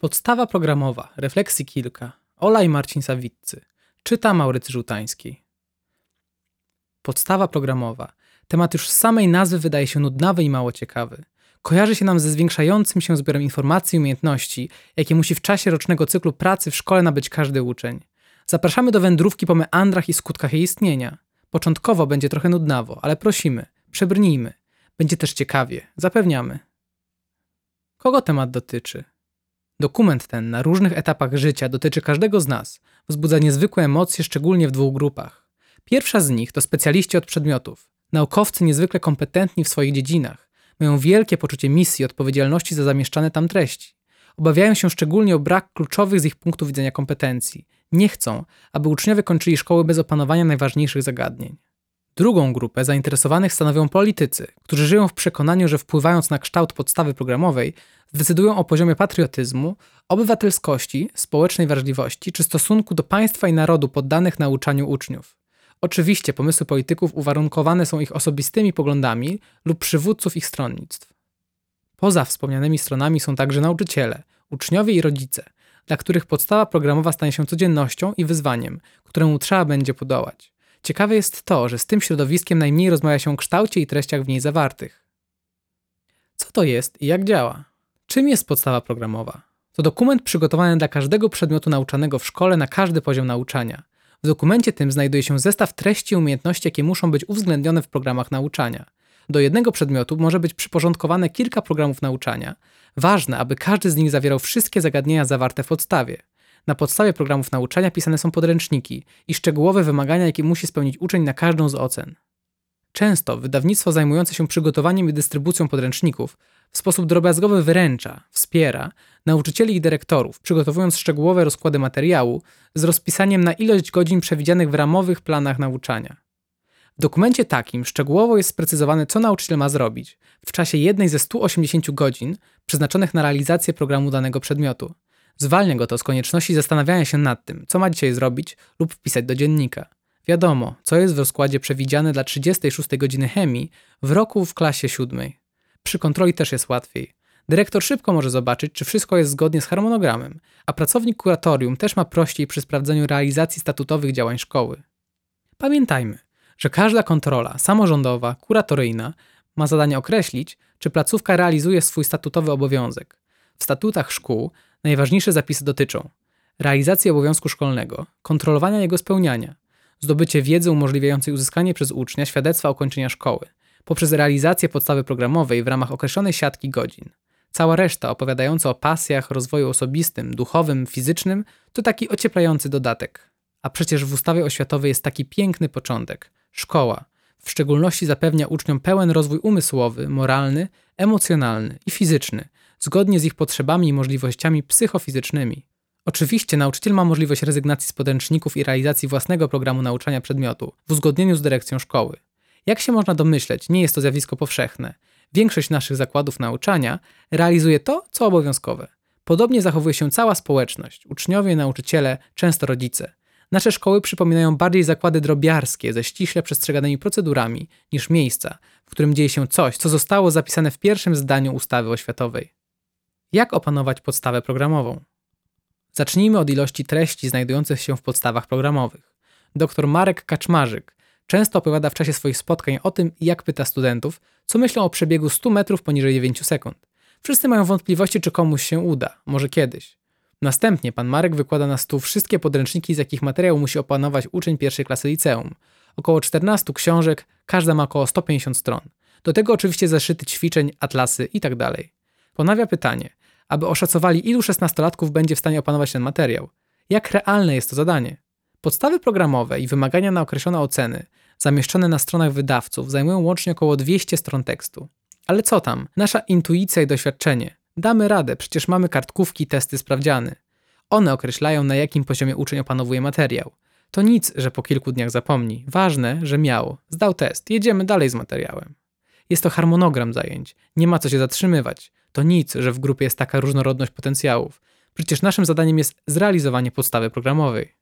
Podstawa programowa, refleksji kilka. Ola i Marcin Sawiccy. Czyta Maurycy Żółtański. Podstawa programowa. Temat już z samej nazwy wydaje się nudnawy i mało ciekawy. Kojarzy się nam ze zwiększającym się zbiorem informacji i umiejętności, jakie musi w czasie rocznego cyklu pracy w szkole nabyć każdy uczeń. Zapraszamy do wędrówki po meandrach i skutkach jej istnienia. Początkowo będzie trochę nudnawo, ale prosimy, przebrnijmy. Będzie też ciekawie, zapewniamy. Kogo temat dotyczy? Dokument ten na różnych etapach życia dotyczy każdego z nas, wzbudza niezwykłe emocje, szczególnie w dwóch grupach. Pierwsza z nich to specjaliści od przedmiotów, naukowcy niezwykle kompetentni w swoich dziedzinach, mają wielkie poczucie misji i odpowiedzialności za zamieszczane tam treści. Obawiają się szczególnie o brak kluczowych z ich punktu widzenia kompetencji. Nie chcą, aby uczniowie kończyli szkoły bez opanowania najważniejszych zagadnień. Drugą grupę zainteresowanych stanowią politycy, którzy żyją w przekonaniu, że wpływając na kształt podstawy programowej, zdecydują o poziomie patriotyzmu, obywatelskości, społecznej wrażliwości czy stosunku do państwa i narodu poddanych nauczaniu uczniów. Oczywiście pomysły polityków uwarunkowane są ich osobistymi poglądami lub przywódców ich stronnictw. Poza wspomnianymi stronami są także nauczyciele, uczniowie i rodzice, dla których podstawa programowa stanie się codziennością i wyzwaniem, któremu trzeba będzie podołać. Ciekawe jest to, że z tym środowiskiem najmniej rozmawia się o kształcie i treściach w niej zawartych. Co to jest i jak działa? Czym jest podstawa programowa? To dokument przygotowany dla każdego przedmiotu nauczanego w szkole na każdy poziom nauczania. W dokumencie tym znajduje się zestaw treści i umiejętności, jakie muszą być uwzględnione w programach nauczania. Do jednego przedmiotu może być przyporządkowane kilka programów nauczania. Ważne, aby każdy z nich zawierał wszystkie zagadnienia zawarte w podstawie. Na podstawie programów nauczania pisane są podręczniki i szczegółowe wymagania, jakie musi spełnić uczeń na każdą z ocen. Często wydawnictwo zajmujące się przygotowaniem i dystrybucją podręczników w sposób drobiazgowy wyręcza, wspiera nauczycieli i dyrektorów, przygotowując szczegółowe rozkłady materiału z rozpisaniem na ilość godzin przewidzianych w ramowych planach nauczania. W dokumencie takim szczegółowo jest sprecyzowane, co nauczyciel ma zrobić w czasie jednej ze 180 godzin przeznaczonych na realizację programu danego przedmiotu. Zwalnia go to z konieczności zastanawiania się nad tym, co ma dzisiaj zrobić lub wpisać do dziennika. Wiadomo, co jest w rozkładzie przewidziane dla 36 godziny chemii w roku w klasie 7. Przy kontroli też jest łatwiej. Dyrektor szybko może zobaczyć, czy wszystko jest zgodnie z harmonogramem, a pracownik kuratorium też ma prościej przy sprawdzeniu realizacji statutowych działań szkoły. Pamiętajmy, że każda kontrola samorządowa, kuratoryjna ma zadanie określić, czy placówka realizuje swój statutowy obowiązek. W statutach szkół najważniejsze zapisy dotyczą realizacji obowiązku szkolnego, kontrolowania jego spełniania, zdobycie wiedzy umożliwiającej uzyskanie przez ucznia świadectwa ukończenia szkoły, poprzez realizację podstawy programowej w ramach określonej siatki godzin. Cała reszta opowiadająca o pasjach, rozwoju osobistym, duchowym, fizycznym to taki ocieplający dodatek. A przecież w ustawie oświatowej jest taki piękny początek szkoła. W szczególności zapewnia uczniom pełen rozwój umysłowy, moralny, emocjonalny i fizyczny, zgodnie z ich potrzebami i możliwościami psychofizycznymi. Oczywiście nauczyciel ma możliwość rezygnacji z podręczników i realizacji własnego programu nauczania przedmiotu w uzgodnieniu z dyrekcją szkoły. Jak się można domyśleć, nie jest to zjawisko powszechne. Większość naszych zakładów nauczania realizuje to, co obowiązkowe. Podobnie zachowuje się cała społeczność uczniowie, nauczyciele, często rodzice. Nasze szkoły przypominają bardziej zakłady drobiarskie ze ściśle przestrzeganymi procedurami niż miejsca, w którym dzieje się coś, co zostało zapisane w pierwszym zdaniu ustawy oświatowej. Jak opanować podstawę programową? Zacznijmy od ilości treści znajdujących się w podstawach programowych. Dr Marek Kaczmarzyk często opowiada w czasie swoich spotkań o tym, jak pyta studentów, co myślą o przebiegu 100 metrów poniżej 9 sekund. Wszyscy mają wątpliwości, czy komuś się uda, może kiedyś. Następnie pan Marek wykłada na stół wszystkie podręczniki, z jakich materiał musi opanować uczeń pierwszej klasy liceum. Około 14 książek, każda ma około 150 stron. Do tego oczywiście zeszyty ćwiczeń, atlasy itd. Tak Ponawia pytanie, aby oszacowali, ilu szesnastolatków będzie w stanie opanować ten materiał. Jak realne jest to zadanie? Podstawy programowe i wymagania na określone oceny, zamieszczone na stronach wydawców, zajmują łącznie około 200 stron tekstu. Ale co tam? Nasza intuicja i doświadczenie. Damy radę, przecież mamy kartkówki, testy, sprawdziany. One określają, na jakim poziomie uczeń opanowuje materiał. To nic, że po kilku dniach zapomni. Ważne, że miał. Zdał test. Jedziemy dalej z materiałem. Jest to harmonogram zajęć. Nie ma co się zatrzymywać. To nic, że w grupie jest taka różnorodność potencjałów. Przecież naszym zadaniem jest zrealizowanie podstawy programowej.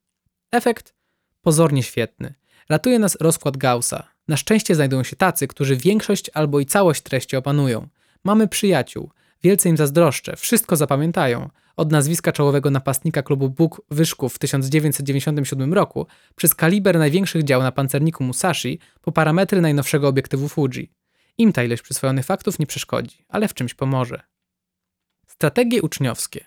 Efekt? Pozornie świetny. Ratuje nas rozkład Gaussa. Na szczęście znajdują się tacy, którzy większość albo i całość treści opanują. Mamy przyjaciół. Wielce im zazdroszczę, wszystko zapamiętają. od nazwiska czołowego napastnika klubu Bóg Wyszków w 1997 roku, przez kaliber największych dział na pancerniku Musashi, po parametry najnowszego obiektywu Fuji. Im ta ilość przyswojonych faktów nie przeszkodzi, ale w czymś pomoże. Strategie uczniowskie.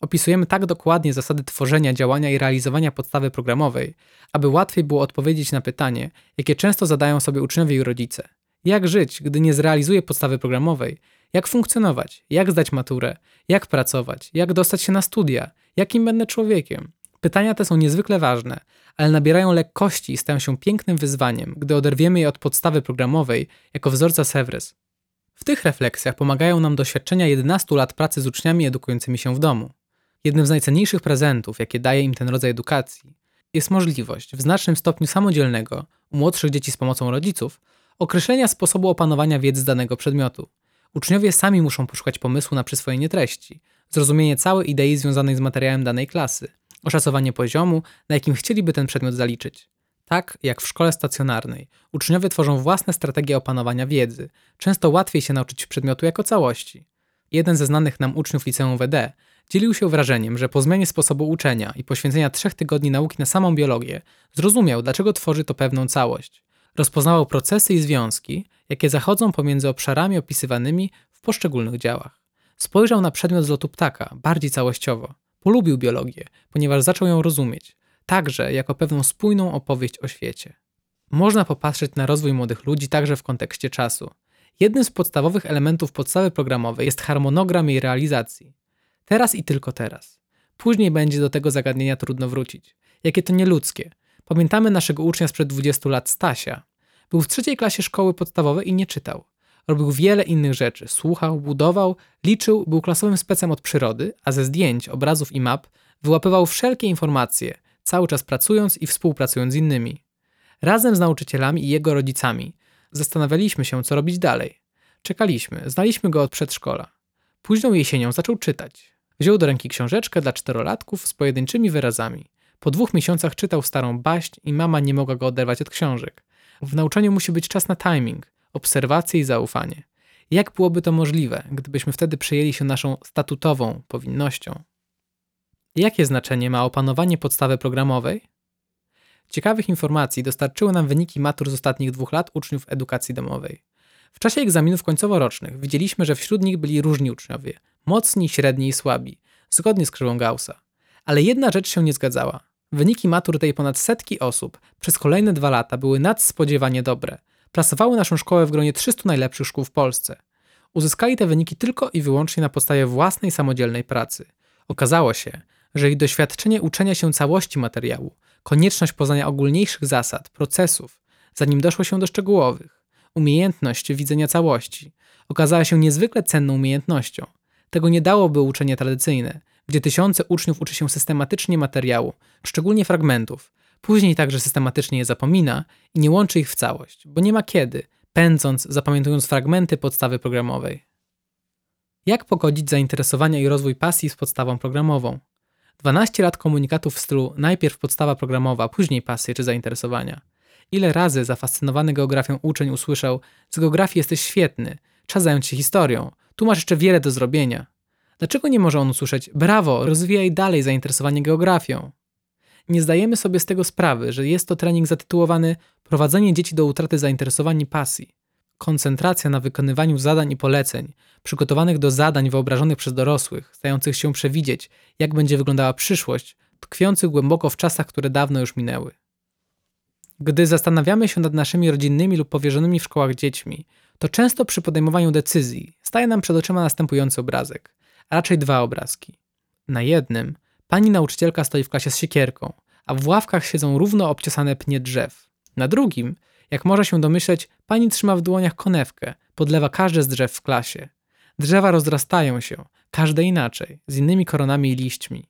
Opisujemy tak dokładnie zasady tworzenia, działania i realizowania podstawy programowej, aby łatwiej było odpowiedzieć na pytanie, jakie często zadają sobie uczniowie i rodzice. Jak żyć, gdy nie zrealizuję podstawy programowej? Jak funkcjonować? Jak zdać maturę? Jak pracować? Jak dostać się na studia? Jakim będę człowiekiem? Pytania te są niezwykle ważne, ale nabierają lekkości i stają się pięknym wyzwaniem, gdy oderwiemy je od podstawy programowej jako wzorca Sevres. W tych refleksjach pomagają nam doświadczenia 11 lat pracy z uczniami edukującymi się w domu. Jednym z najcenniejszych prezentów, jakie daje im ten rodzaj edukacji, jest możliwość w znacznym stopniu samodzielnego, u młodszych dzieci z pomocą rodziców, określenia sposobu opanowania wiedzy danego przedmiotu. Uczniowie sami muszą poszukać pomysłu na przyswojenie treści, zrozumienie całej idei związanej z materiałem danej klasy, oszacowanie poziomu, na jakim chcieliby ten przedmiot zaliczyć. Tak jak w szkole stacjonarnej, uczniowie tworzą własne strategie opanowania wiedzy. Często łatwiej się nauczyć przedmiotu jako całości. Jeden ze znanych nam uczniów liceum WD dzielił się wrażeniem, że po zmianie sposobu uczenia i poświęcenia trzech tygodni nauki na samą biologię, zrozumiał, dlaczego tworzy to pewną całość. Rozpoznawał procesy i związki, jakie zachodzą pomiędzy obszarami opisywanymi w poszczególnych działach. Spojrzał na przedmiot z lotu ptaka bardziej całościowo. Polubił biologię, ponieważ zaczął ją rozumieć, także jako pewną spójną opowieść o świecie. Można popatrzeć na rozwój młodych ludzi także w kontekście czasu. Jednym z podstawowych elementów podstawy programowej jest harmonogram jej realizacji. Teraz i tylko teraz. Później będzie do tego zagadnienia trudno wrócić. Jakie to nieludzkie. Pamiętamy naszego ucznia sprzed 20 lat, Stasia. Był w trzeciej klasie szkoły podstawowej i nie czytał. Robił wiele innych rzeczy. Słuchał, budował, liczył, był klasowym specem od przyrody, a ze zdjęć, obrazów i map wyłapywał wszelkie informacje, cały czas pracując i współpracując z innymi. Razem z nauczycielami i jego rodzicami zastanawialiśmy się, co robić dalej. Czekaliśmy, znaliśmy go od przedszkola. Późną jesienią zaczął czytać. Wziął do ręki książeczkę dla czterolatków z pojedynczymi wyrazami. Po dwóch miesiącach czytał starą baść i mama nie mogła go oderwać od książek. W nauczaniu musi być czas na timing, obserwację i zaufanie. Jak byłoby to możliwe, gdybyśmy wtedy przejęli się naszą statutową powinnością? Jakie znaczenie ma opanowanie podstawy programowej? Ciekawych informacji dostarczyły nam wyniki matur z ostatnich dwóch lat uczniów edukacji domowej. W czasie egzaminów końcowo-rocznych widzieliśmy, że wśród nich byli różni uczniowie mocni, średni i słabi, zgodnie z krzyżą Gaussa. Ale jedna rzecz się nie zgadzała. Wyniki matur tej ponad setki osób przez kolejne dwa lata były nadspodziewanie dobre. Plasowały naszą szkołę w gronie 300 najlepszych szkół w Polsce. Uzyskali te wyniki tylko i wyłącznie na podstawie własnej samodzielnej pracy. Okazało się, że ich doświadczenie uczenia się całości materiału, konieczność poznania ogólniejszych zasad, procesów, zanim doszło się do szczegółowych, umiejętność widzenia całości, okazała się niezwykle cenną umiejętnością. Tego nie dałoby uczenie tradycyjne, gdzie tysiące uczniów uczy się systematycznie materiału, szczególnie fragmentów, później także systematycznie je zapomina i nie łączy ich w całość, bo nie ma kiedy, pędząc, zapamiętując fragmenty podstawy programowej. Jak pogodzić zainteresowania i rozwój pasji z podstawą programową? 12 lat komunikatów w stylu najpierw podstawa programowa, później pasje czy zainteresowania. Ile razy zafascynowany geografią uczeń usłyszał: Z geografii jesteś świetny, czas zająć się historią, tu masz jeszcze wiele do zrobienia. Dlaczego nie może on usłyszeć: Brawo, rozwijaj dalej zainteresowanie geografią? Nie zdajemy sobie z tego sprawy, że jest to trening zatytułowany Prowadzenie dzieci do utraty zainteresowań i pasji. Koncentracja na wykonywaniu zadań i poleceń, przygotowanych do zadań wyobrażonych przez dorosłych, stających się przewidzieć, jak będzie wyglądała przyszłość, tkwiących głęboko w czasach, które dawno już minęły. Gdy zastanawiamy się nad naszymi rodzinnymi lub powierzonymi w szkołach dziećmi, to często przy podejmowaniu decyzji staje nam przed oczyma następujący obrazek, a raczej dwa obrazki. Na jednym pani nauczycielka stoi w klasie z siekierką, a w ławkach siedzą równo obciosane pnie drzew. Na drugim, jak można się domyśleć, pani trzyma w dłoniach konewkę, podlewa każde z drzew w klasie. Drzewa rozrastają się, każde inaczej, z innymi koronami i liśćmi.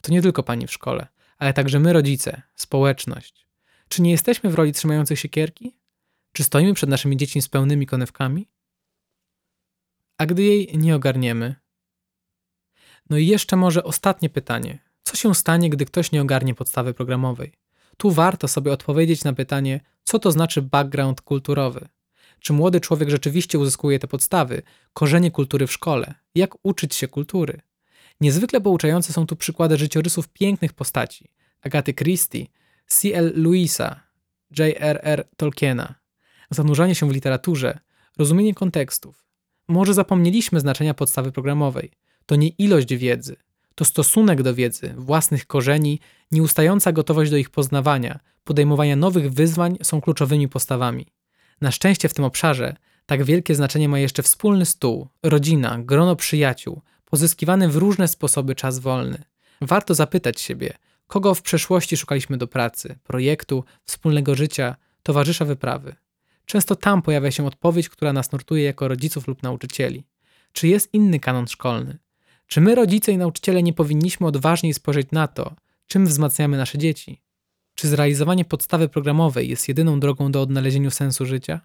To nie tylko pani w szkole, ale także my rodzice, społeczność. Czy nie jesteśmy w roli trzymających siekierki? Czy stoimy przed naszymi dziećmi z pełnymi konewkami? A gdy jej nie ogarniemy? No i jeszcze może ostatnie pytanie. Co się stanie, gdy ktoś nie ogarnie podstawy programowej? Tu warto sobie odpowiedzieć na pytanie, co to znaczy background kulturowy. Czy młody człowiek rzeczywiście uzyskuje te podstawy, korzenie kultury w szkole? Jak uczyć się kultury? Niezwykle pouczające są tu przykłady życiorysów pięknych postaci Agaty Christie, C.L. Lewisa, J.R.R. Tolkiena. Zanurzanie się w literaturze, rozumienie kontekstów. Może zapomnieliśmy znaczenia podstawy programowej. To nie ilość wiedzy, to stosunek do wiedzy, własnych korzeni, nieustająca gotowość do ich poznawania, podejmowania nowych wyzwań są kluczowymi postawami. Na szczęście w tym obszarze tak wielkie znaczenie ma jeszcze wspólny stół, rodzina, grono przyjaciół, pozyskiwany w różne sposoby czas wolny. Warto zapytać siebie, kogo w przeszłości szukaliśmy do pracy, projektu, wspólnego życia, towarzysza wyprawy. Często tam pojawia się odpowiedź, która nas nurtuje jako rodziców lub nauczycieli. Czy jest inny kanon szkolny? Czy my, rodzice i nauczyciele, nie powinniśmy odważniej spojrzeć na to, czym wzmacniamy nasze dzieci? Czy zrealizowanie podstawy programowej jest jedyną drogą do odnalezienia sensu życia?